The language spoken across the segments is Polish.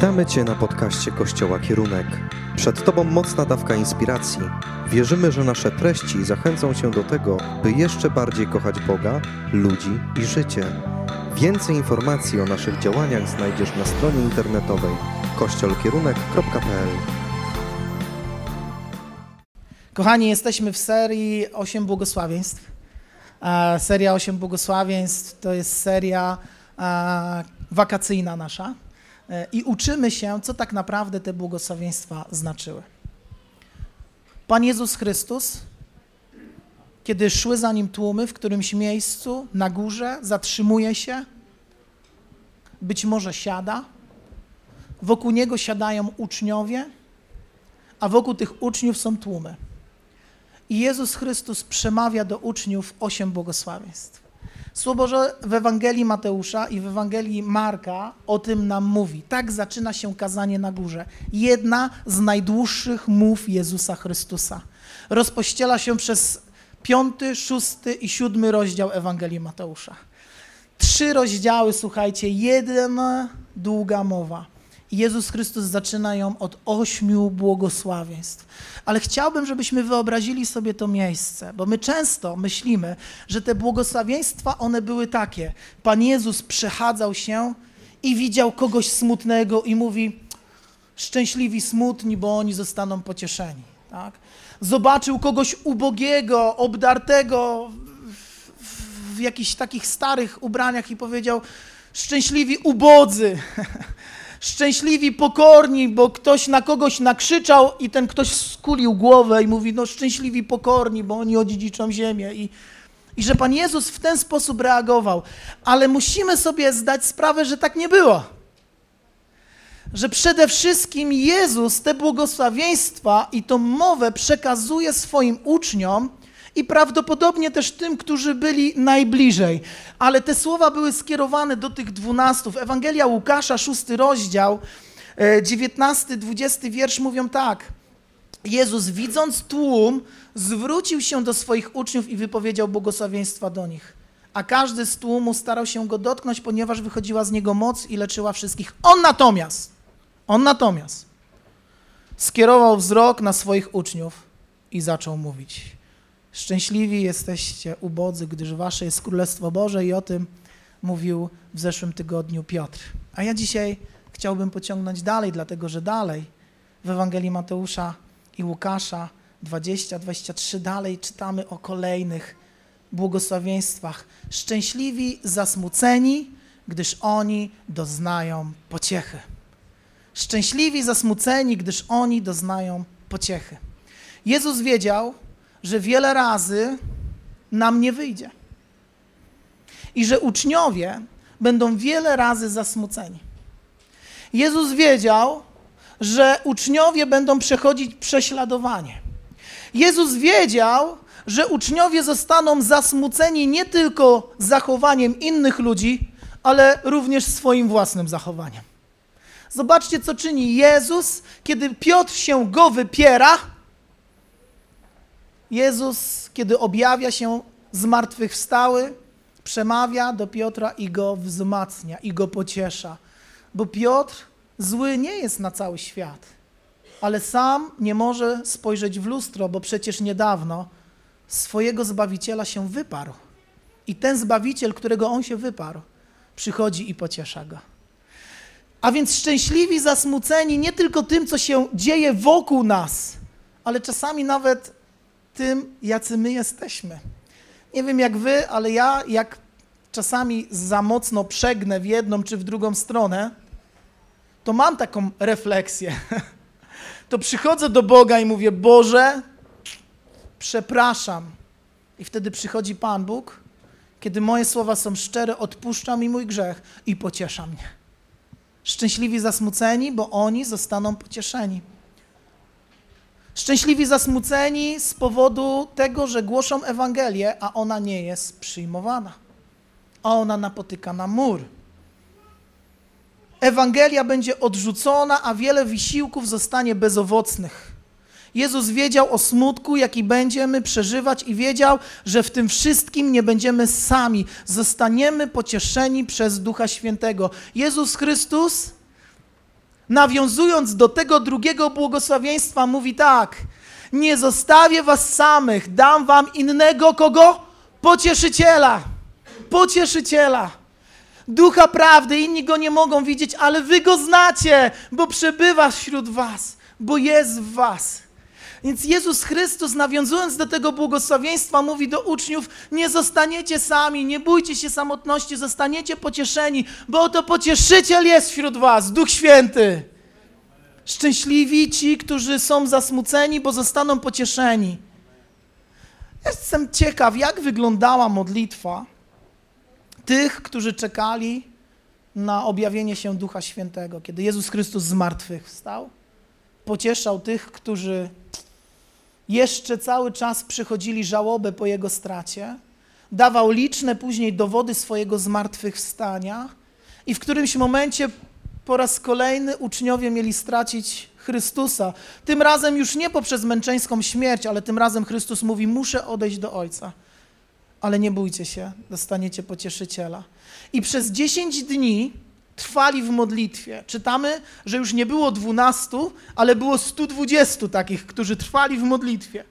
Witamy Cię na podcaście Kościoła Kierunek. Przed Tobą mocna dawka inspiracji. Wierzymy, że nasze treści zachęcą Cię do tego, by jeszcze bardziej kochać Boga, ludzi i życie. Więcej informacji o naszych działaniach znajdziesz na stronie internetowej kościolkierunek.pl. Kochani, jesteśmy w serii 8 błogosławieństw. E, seria 8 błogosławieństw to jest seria e, wakacyjna nasza i uczymy się, co tak naprawdę te błogosławieństwa znaczyły. Pan Jezus Chrystus, kiedy szły za nim tłumy w którymś miejscu na górze, zatrzymuje się, być może siada, wokół niego siadają uczniowie, a wokół tych uczniów są tłumy. I Jezus Chrystus przemawia do uczniów osiem błogosławieństw. Słowo Boże w Ewangelii Mateusza i w Ewangelii Marka o tym nam mówi. Tak zaczyna się kazanie na górze. Jedna z najdłuższych mów Jezusa Chrystusa. Rozpościela się przez piąty, szósty i siódmy rozdział Ewangelii Mateusza. Trzy rozdziały, słuchajcie, jedna długa mowa. Jezus Chrystus zaczyna ją od ośmiu błogosławieństw. Ale chciałbym, żebyśmy wyobrazili sobie to miejsce, bo my często myślimy, że te błogosławieństwa, one były takie. Pan Jezus przechadzał się i widział kogoś smutnego i mówi, szczęśliwi smutni, bo oni zostaną pocieszeni. Tak? Zobaczył kogoś ubogiego, obdartego w, w jakichś takich starych ubraniach i powiedział, szczęśliwi ubodzy. szczęśliwi, pokorni, bo ktoś na kogoś nakrzyczał i ten ktoś skulił głowę i mówi, no szczęśliwi, pokorni, bo oni odziedziczą ziemię. I, I że Pan Jezus w ten sposób reagował. Ale musimy sobie zdać sprawę, że tak nie było. Że przede wszystkim Jezus te błogosławieństwa i tą mowę przekazuje swoim uczniom, i prawdopodobnie też tym, którzy byli najbliżej. Ale te słowa były skierowane do tych dwunastów. Ewangelia Łukasza, szósty rozdział, e, dziewiętnasty, dwudziesty wiersz mówią tak. Jezus, widząc tłum, zwrócił się do swoich uczniów i wypowiedział błogosławieństwa do nich. A każdy z tłumu starał się go dotknąć, ponieważ wychodziła z niego moc i leczyła wszystkich. On natomiast, on natomiast skierował wzrok na swoich uczniów i zaczął mówić. Szczęśliwi jesteście ubodzy, gdyż wasze jest Królestwo Boże i o tym mówił w zeszłym tygodniu Piotr. A ja dzisiaj chciałbym pociągnąć dalej, dlatego że dalej w Ewangelii Mateusza i Łukasza 20-23 dalej czytamy o kolejnych błogosławieństwach. Szczęśliwi zasmuceni, gdyż oni doznają pociechy. Szczęśliwi zasmuceni, gdyż oni doznają pociechy. Jezus wiedział, że wiele razy nam nie wyjdzie. I że uczniowie będą wiele razy zasmuceni. Jezus wiedział, że uczniowie będą przechodzić prześladowanie. Jezus wiedział, że uczniowie zostaną zasmuceni nie tylko zachowaniem innych ludzi, ale również swoim własnym zachowaniem. Zobaczcie, co czyni Jezus, kiedy Piotr się go wypiera Jezus, kiedy objawia się zmartwychwstały, przemawia do Piotra i go wzmacnia, i go pociesza. Bo Piotr zły nie jest na cały świat, ale sam nie może spojrzeć w lustro, bo przecież niedawno swojego Zbawiciela się wyparł. I ten Zbawiciel, którego on się wyparł, przychodzi i pociesza go. A więc szczęśliwi, zasmuceni nie tylko tym, co się dzieje wokół nas, ale czasami nawet tym, jacy my jesteśmy. Nie wiem jak wy, ale ja jak czasami za mocno przegnę w jedną czy w drugą stronę, to mam taką refleksję. To przychodzę do Boga i mówię: Boże, przepraszam. I wtedy przychodzi Pan Bóg, kiedy moje słowa są szczere, odpuszcza mi mój grzech i pociesza mnie. Szczęśliwi zasmuceni, bo oni zostaną pocieszeni. Szczęśliwi zasmuceni z powodu tego, że głoszą Ewangelię, a ona nie jest przyjmowana. A ona napotyka na mur. Ewangelia będzie odrzucona, a wiele wysiłków zostanie bezowocnych. Jezus wiedział o smutku, jaki będziemy przeżywać, i wiedział, że w tym wszystkim nie będziemy sami. Zostaniemy pocieszeni przez Ducha Świętego. Jezus Chrystus nawiązując do tego drugiego błogosławieństwa, mówi tak: Nie zostawię was samych, dam wam innego kogo? Pocieszyciela. Pocieszyciela. Ducha prawdy, inni go nie mogą widzieć, ale wy go znacie, bo przebywa wśród was, bo jest w was. Więc Jezus Chrystus, nawiązując do tego błogosławieństwa, mówi do uczniów: Nie zostaniecie sami, nie bójcie się samotności, zostaniecie pocieszeni, bo oto pocieszyciel jest wśród Was, Duch Święty. Szczęśliwi ci, którzy są zasmuceni, bo zostaną pocieszeni. Jestem ciekaw, jak wyglądała modlitwa tych, którzy czekali na objawienie się Ducha Świętego, kiedy Jezus Chrystus z martwych wstał, pocieszał tych, którzy jeszcze cały czas przychodzili żałobę po jego stracie, dawał liczne później dowody swojego zmartwychwstania i w którymś momencie po raz kolejny uczniowie mieli stracić Chrystusa. Tym razem już nie poprzez męczeńską śmierć, ale tym razem Chrystus mówi: Muszę odejść do Ojca. Ale nie bójcie się, dostaniecie pocieszyciela. I przez 10 dni trwali w modlitwie. Czytamy, że już nie było dwunastu, ale było 120 takich, którzy trwali w modlitwie.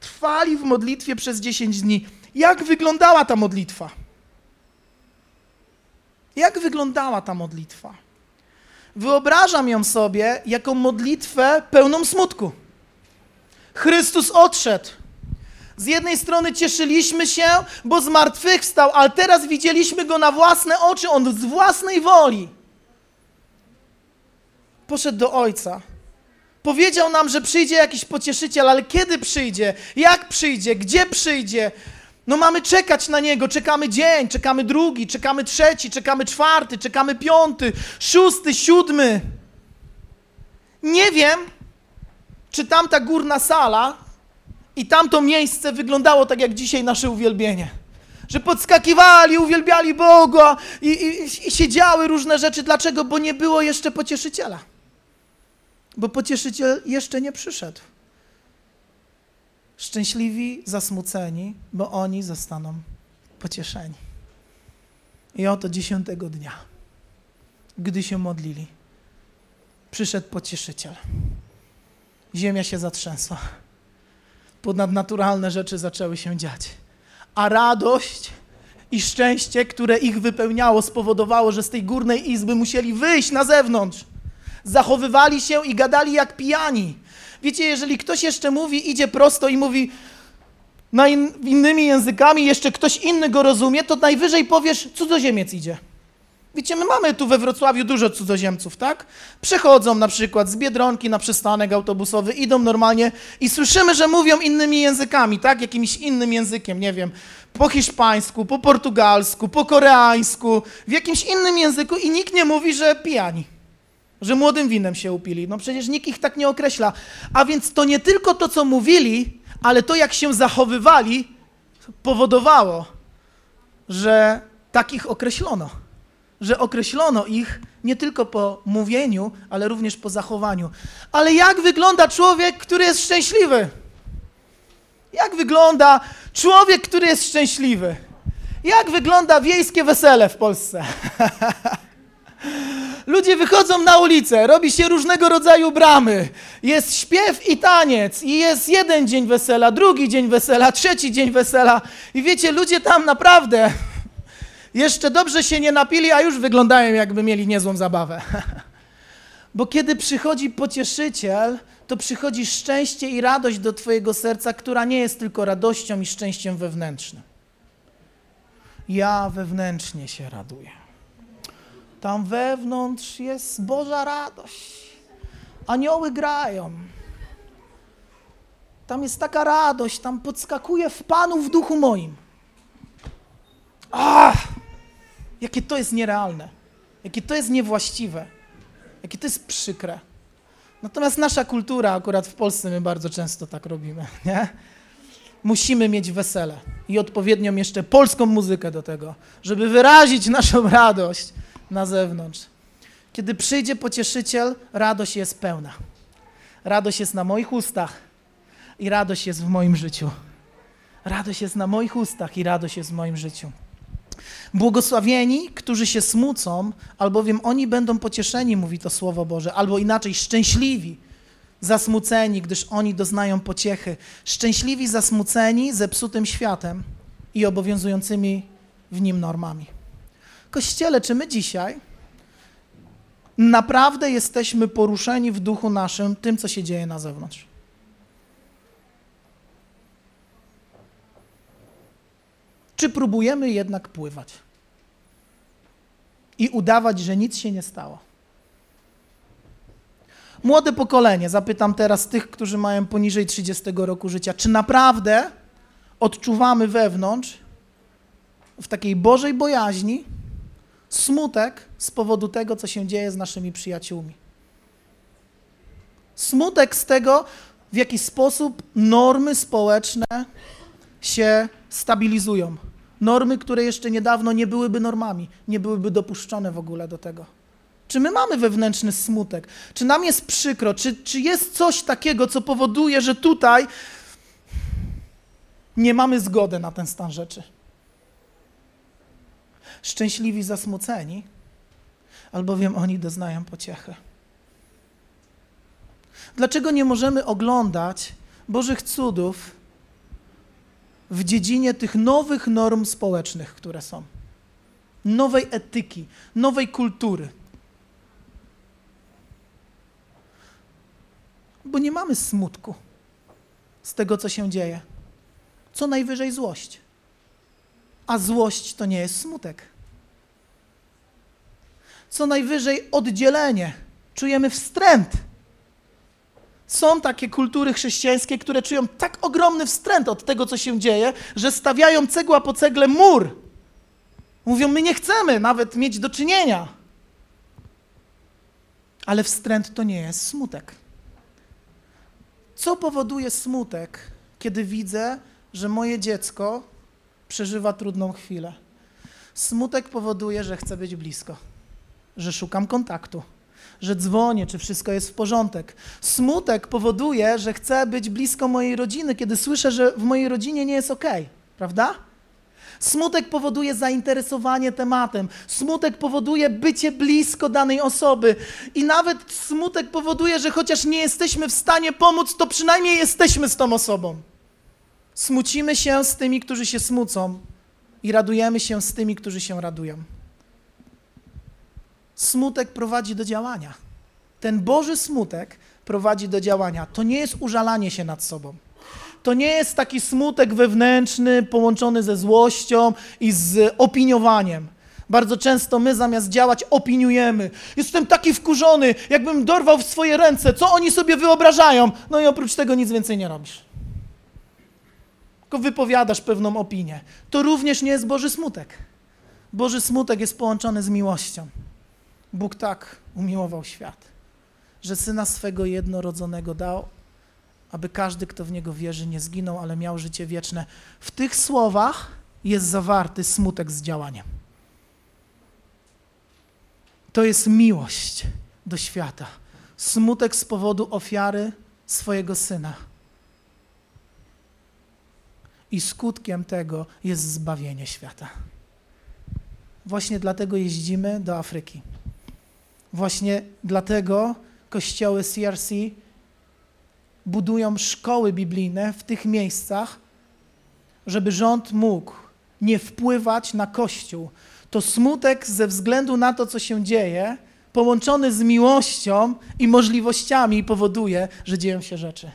Trwali w modlitwie przez 10 dni. Jak wyglądała ta modlitwa? Jak wyglądała ta modlitwa? Wyobrażam ją sobie jako modlitwę pełną smutku. Chrystus odszedł. Z jednej strony cieszyliśmy się, bo zmartwychwstał, ale teraz widzieliśmy go na własne oczy, on z własnej woli poszedł do Ojca. Powiedział nam, że przyjdzie jakiś pocieszyciel, ale kiedy przyjdzie, jak przyjdzie, gdzie przyjdzie? No mamy czekać na niego, czekamy dzień, czekamy drugi, czekamy trzeci, czekamy czwarty, czekamy piąty, szósty, siódmy. Nie wiem, czy tamta górna sala i tamto miejsce wyglądało tak jak dzisiaj nasze uwielbienie. Że podskakiwali, uwielbiali Boga i, i, i siedziały różne rzeczy. Dlaczego? Bo nie było jeszcze pocieszyciela. Bo pocieszyciel jeszcze nie przyszedł. Szczęśliwi, zasmuceni, bo oni zostaną pocieszeni. I oto dziesiątego dnia, gdy się modlili, przyszedł pocieszyciel. Ziemia się zatrzęsła ponadnaturalne rzeczy zaczęły się dziać. A radość i szczęście, które ich wypełniało, spowodowało, że z tej górnej izby musieli wyjść na zewnątrz. Zachowywali się i gadali jak pijani. Wiecie, jeżeli ktoś jeszcze mówi, idzie prosto i mówi in, innymi językami, jeszcze ktoś inny go rozumie, to najwyżej powiesz, cudzoziemiec idzie. Wiecie, my mamy tu we Wrocławiu dużo cudzoziemców, tak? Przechodzą na przykład z Biedronki na przystanek autobusowy, idą normalnie i słyszymy, że mówią innymi językami, tak? Jakimś innym językiem, nie wiem, po hiszpańsku, po portugalsku, po koreańsku, w jakimś innym języku i nikt nie mówi, że pijani, że młodym winem się upili. No przecież nikt ich tak nie określa. A więc to nie tylko to, co mówili, ale to, jak się zachowywali, powodowało, że takich określono że określono ich nie tylko po mówieniu, ale również po zachowaniu. Ale jak wygląda człowiek, który jest szczęśliwy? Jak wygląda człowiek, który jest szczęśliwy? Jak wygląda wiejskie wesele w Polsce? Ludzie wychodzą na ulicę, robi się różnego rodzaju bramy. Jest śpiew i taniec, i jest jeden dzień wesela, drugi dzień wesela, trzeci dzień wesela. I wiecie, ludzie tam naprawdę jeszcze dobrze się nie napili, a już wyglądają, jakby mieli niezłą zabawę. Bo kiedy przychodzi pocieszyciel, to przychodzi szczęście i radość do Twojego serca, która nie jest tylko radością i szczęściem wewnętrznym. Ja wewnętrznie się raduję. Tam wewnątrz jest Boża radość. Anioły grają. Tam jest taka radość, tam podskakuje w Panu w duchu moim. Ach! Jakie to jest nierealne, jakie to jest niewłaściwe, jakie to jest przykre. Natomiast nasza kultura, akurat w Polsce my bardzo często tak robimy, nie? Musimy mieć wesele i odpowiednią jeszcze polską muzykę do tego, żeby wyrazić naszą radość na zewnątrz. Kiedy przyjdzie pocieszyciel, radość jest pełna. Radość jest na moich ustach i radość jest w moim życiu. Radość jest na moich ustach i radość jest w moim życiu. Błogosławieni, którzy się smucą, albowiem oni będą pocieszeni, mówi to Słowo Boże, albo inaczej szczęśliwi, zasmuceni, gdyż oni doznają pociechy. Szczęśliwi, zasmuceni zepsutym światem i obowiązującymi w nim normami. Kościele, czy my dzisiaj naprawdę jesteśmy poruszeni w duchu naszym tym, co się dzieje na zewnątrz? Czy próbujemy jednak pływać i udawać, że nic się nie stało? Młode pokolenie, zapytam teraz tych, którzy mają poniżej 30 roku życia, czy naprawdę odczuwamy wewnątrz, w takiej Bożej bojaźni, smutek z powodu tego, co się dzieje z naszymi przyjaciółmi? Smutek z tego, w jaki sposób normy społeczne się stabilizują. Normy, które jeszcze niedawno nie byłyby normami, nie byłyby dopuszczone w ogóle do tego. Czy my mamy wewnętrzny smutek? Czy nam jest przykro? Czy, czy jest coś takiego, co powoduje, że tutaj nie mamy zgody na ten stan rzeczy? Szczęśliwi zasmuceni, albowiem oni doznają pociechy. Dlaczego nie możemy oglądać Bożych cudów w dziedzinie tych nowych norm społecznych, które są? Nowej etyki, nowej kultury. Bo nie mamy smutku z tego, co się dzieje. Co najwyżej złość. A złość to nie jest smutek. Co najwyżej oddzielenie. Czujemy wstręt. Są takie kultury chrześcijańskie, które czują tak ogromny wstręt od tego, co się dzieje, że stawiają cegła po cegle mur. Mówią, my nie chcemy nawet mieć do czynienia. Ale wstręt to nie jest smutek. Co powoduje smutek, kiedy widzę, że moje dziecko przeżywa trudną chwilę? Smutek powoduje, że chcę być blisko, że szukam kontaktu, że dzwonię, czy wszystko jest w porządek. Smutek powoduje, że chcę być blisko mojej rodziny, kiedy słyszę, że w mojej rodzinie nie jest ok, prawda? Smutek powoduje zainteresowanie tematem. Smutek powoduje bycie blisko danej osoby. I nawet smutek powoduje, że chociaż nie jesteśmy w stanie pomóc, to przynajmniej jesteśmy z tą osobą. Smucimy się z tymi, którzy się smucą, i radujemy się z tymi, którzy się radują. Smutek prowadzi do działania. Ten Boży smutek prowadzi do działania. To nie jest użalanie się nad sobą. To nie jest taki smutek wewnętrzny połączony ze złością i z opiniowaniem. Bardzo często my zamiast działać opiniujemy. Jestem taki wkurzony, jakbym dorwał w swoje ręce. Co oni sobie wyobrażają? No i oprócz tego nic więcej nie robisz. Tylko wypowiadasz pewną opinię. To również nie jest Boży smutek. Boży smutek jest połączony z miłością. Bóg tak umiłował świat, że syna swego jednorodzonego dał, aby każdy, kto w niego wierzy, nie zginął, ale miał życie wieczne. W tych słowach jest zawarty smutek z działaniem. To jest miłość do świata. Smutek z powodu ofiary swojego syna. I skutkiem tego jest zbawienie świata. Właśnie dlatego jeździmy do Afryki. Właśnie dlatego kościoły CRC budują szkoły biblijne w tych miejscach, żeby rząd mógł nie wpływać na Kościół. To smutek ze względu na to, co się dzieje, połączony z miłością i możliwościami powoduje, że dzieją się rzeczy.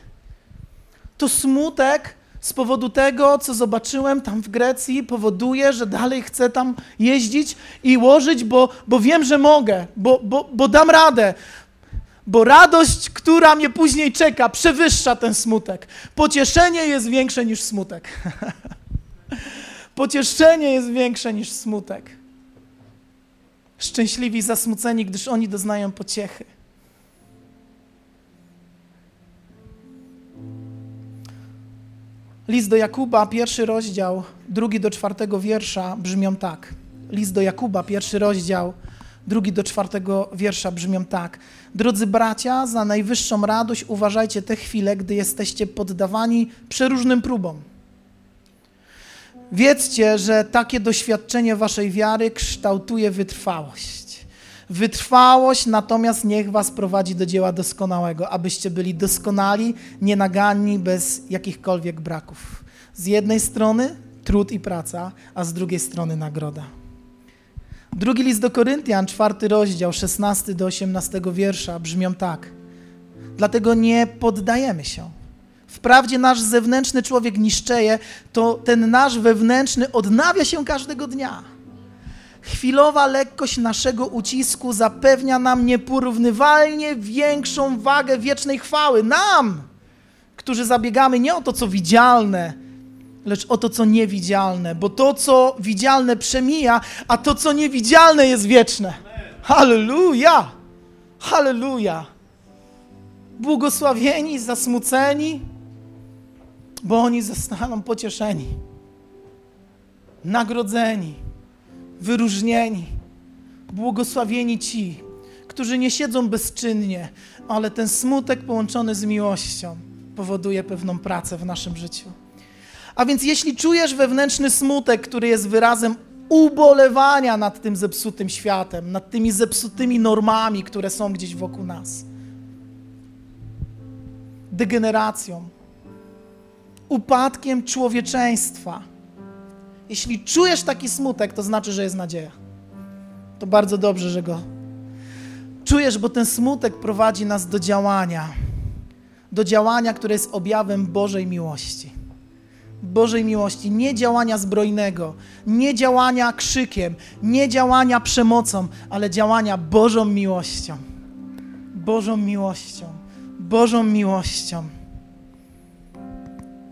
To smutek z powodu tego, co zobaczyłem tam w Grecji, powoduje, że dalej chcę tam jeździć i łożyć, bo, bo wiem, że mogę, bo, bo, bo dam radę, bo radość, która mnie później czeka, przewyższa ten smutek. Pocieszenie jest większe niż smutek. Pocieszenie jest większe niż smutek. Szczęśliwi zasmuceni, gdyż oni doznają pociechy. List do Jakuba, pierwszy rozdział, drugi do czwartego wiersza brzmią tak. List do Jakuba, pierwszy rozdział, drugi do czwartego wiersza brzmią tak. Drodzy bracia, za najwyższą radość uważajcie te chwile, gdy jesteście poddawani przeróżnym próbom. Wiedzcie, że takie doświadczenie waszej wiary kształtuje wytrwałość. Wytrwałość natomiast niech was prowadzi do dzieła doskonałego, abyście byli doskonali, nienaganni, bez jakichkolwiek braków. Z jednej strony trud i praca, a z drugiej strony nagroda. Drugi list do Koryntian, czwarty rozdział, 16 do 18 wiersza brzmią tak. Dlatego nie poddajemy się. Wprawdzie nasz zewnętrzny człowiek niszczeje, to ten nasz wewnętrzny odnawia się każdego dnia. Chwilowa lekkość naszego ucisku zapewnia nam nieporównywalnie większą wagę wiecznej chwały. Nam, którzy zabiegamy nie o to, co widzialne, lecz o to, co niewidzialne, bo to, co widzialne przemija, a to, co niewidzialne jest wieczne. Halleluja! Halleluja! Błogosławieni, zasmuceni, bo oni zostaną pocieszeni, nagrodzeni, wyróżnieni, błogosławieni ci, którzy nie siedzą bezczynnie, ale ten smutek połączony z miłością powoduje pewną pracę w naszym życiu. A więc jeśli czujesz wewnętrzny smutek, który jest wyrazem ubolewania nad tym zepsutym światem, nad tymi zepsutymi normami, które są gdzieś wokół nas, degeneracją, upadkiem człowieczeństwa. Jeśli czujesz taki smutek, to znaczy, że jest nadzieja. To bardzo dobrze, że go czujesz, bo ten smutek prowadzi nas do działania. Do działania, które jest objawem Bożej miłości. Bożej miłości, nie działania zbrojnego, nie działania krzykiem, nie działania przemocą, ale działania Bożą miłością. Bożą miłością, Bożą miłością.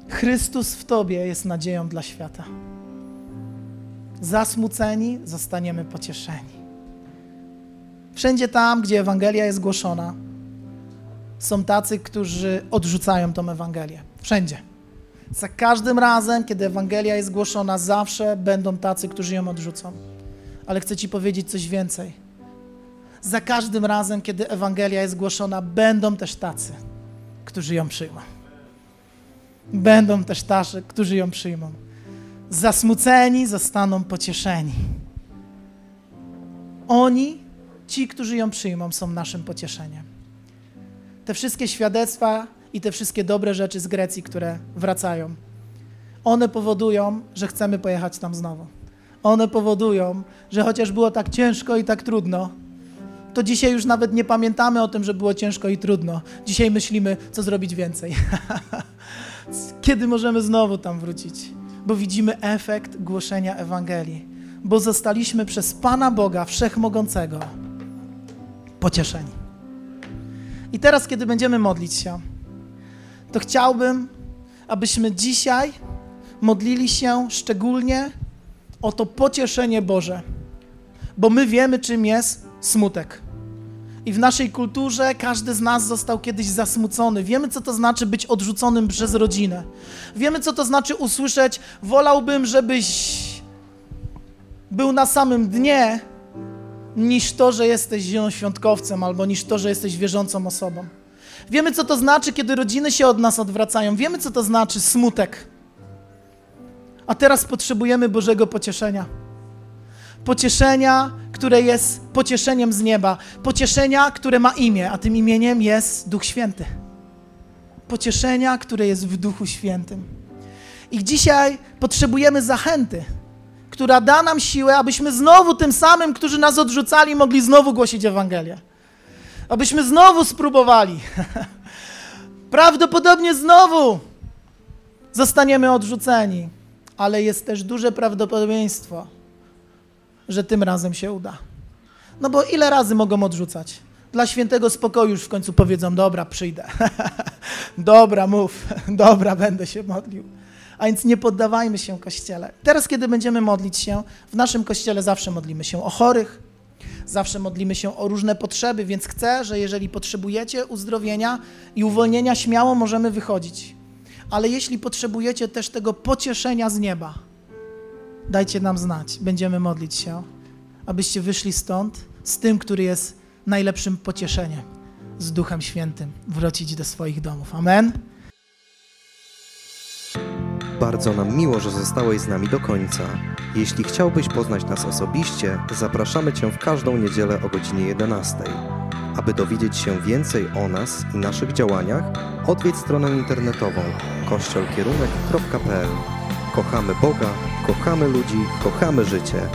Chrystus w Tobie jest nadzieją dla świata. Zasmuceni zostaniemy pocieszeni. Wszędzie tam, gdzie Ewangelia jest głoszona, są tacy, którzy odrzucają tą Ewangelię. Wszędzie. Za każdym razem, kiedy Ewangelia jest głoszona, zawsze będą tacy, którzy ją odrzucą. Ale chcę Ci powiedzieć coś więcej. Za każdym razem, kiedy Ewangelia jest głoszona, będą też tacy, którzy ją przyjmą. Będą też tacy, którzy ją przyjmą. Zasmuceni zostaną pocieszeni. Oni, ci, którzy ją przyjmą, są naszym pocieszeniem. Te wszystkie świadectwa i te wszystkie dobre rzeczy z Grecji, które wracają, one powodują, że chcemy pojechać tam znowu. One powodują, że chociaż było tak ciężko i tak trudno, to dzisiaj już nawet nie pamiętamy o tym, że było ciężko i trudno. Dzisiaj myślimy, co zrobić więcej. Kiedy możemy znowu tam wrócić? Bo widzimy efekt głoszenia Ewangelii, bo zostaliśmy przez Pana Boga Wszechmogącego pocieszeni. I teraz, kiedy będziemy modlić się, to chciałbym, abyśmy dzisiaj modlili się szczególnie o to pocieszenie Boże, bo my wiemy, czym jest smutek. I w naszej kulturze każdy z nas został kiedyś zasmucony. Wiemy, co to znaczy być odrzuconym przez rodzinę. Wiemy, co to znaczy usłyszeć: Wolałbym, żebyś był na samym dnie, niż to, że jesteś zielonoświątkowcem, albo niż to, że jesteś wierzącą osobą. Wiemy, co to znaczy, kiedy rodziny się od nas odwracają. Wiemy, co to znaczy smutek. A teraz potrzebujemy Bożego pocieszenia. Pocieszenia, które jest pocieszeniem z nieba. Pocieszenia, które ma imię, a tym imieniem jest Duch Święty. Pocieszenia, które jest w Duchu Świętym. I dzisiaj potrzebujemy zachęty, która da nam siłę, abyśmy znowu tym samym, którzy nas odrzucali, mogli znowu głosić Ewangelię abyśmy znowu spróbowali. Prawdopodobnie znowu zostaniemy odrzuceni, ale jest też duże prawdopodobieństwo, że tym razem się uda. No bo ile razy mogą odrzucać? Dla świętego spokoju już w końcu powiedzą: Dobra, przyjdę. dobra, mów. dobra, będę się modlił. A więc nie poddawajmy się kościele. Teraz, kiedy będziemy modlić się, w naszym kościele zawsze modlimy się o chorych, Zawsze modlimy się o różne potrzeby, więc chcę, że jeżeli potrzebujecie uzdrowienia i uwolnienia, śmiało możemy wychodzić. Ale jeśli potrzebujecie też tego pocieszenia z nieba, dajcie nam znać. Będziemy modlić się, abyście wyszli stąd z tym, który jest najlepszym pocieszeniem, z Duchem Świętym, wrócić do swoich domów. Amen. Bardzo nam miło, że zostałeś z nami do końca. Jeśli chciałbyś poznać nas osobiście, zapraszamy Cię w każdą niedzielę o godzinie 11. Aby dowiedzieć się więcej o nas i naszych działaniach, odwiedź stronę internetową kościolkierunek.pl. Kochamy Boga, kochamy ludzi, kochamy życie.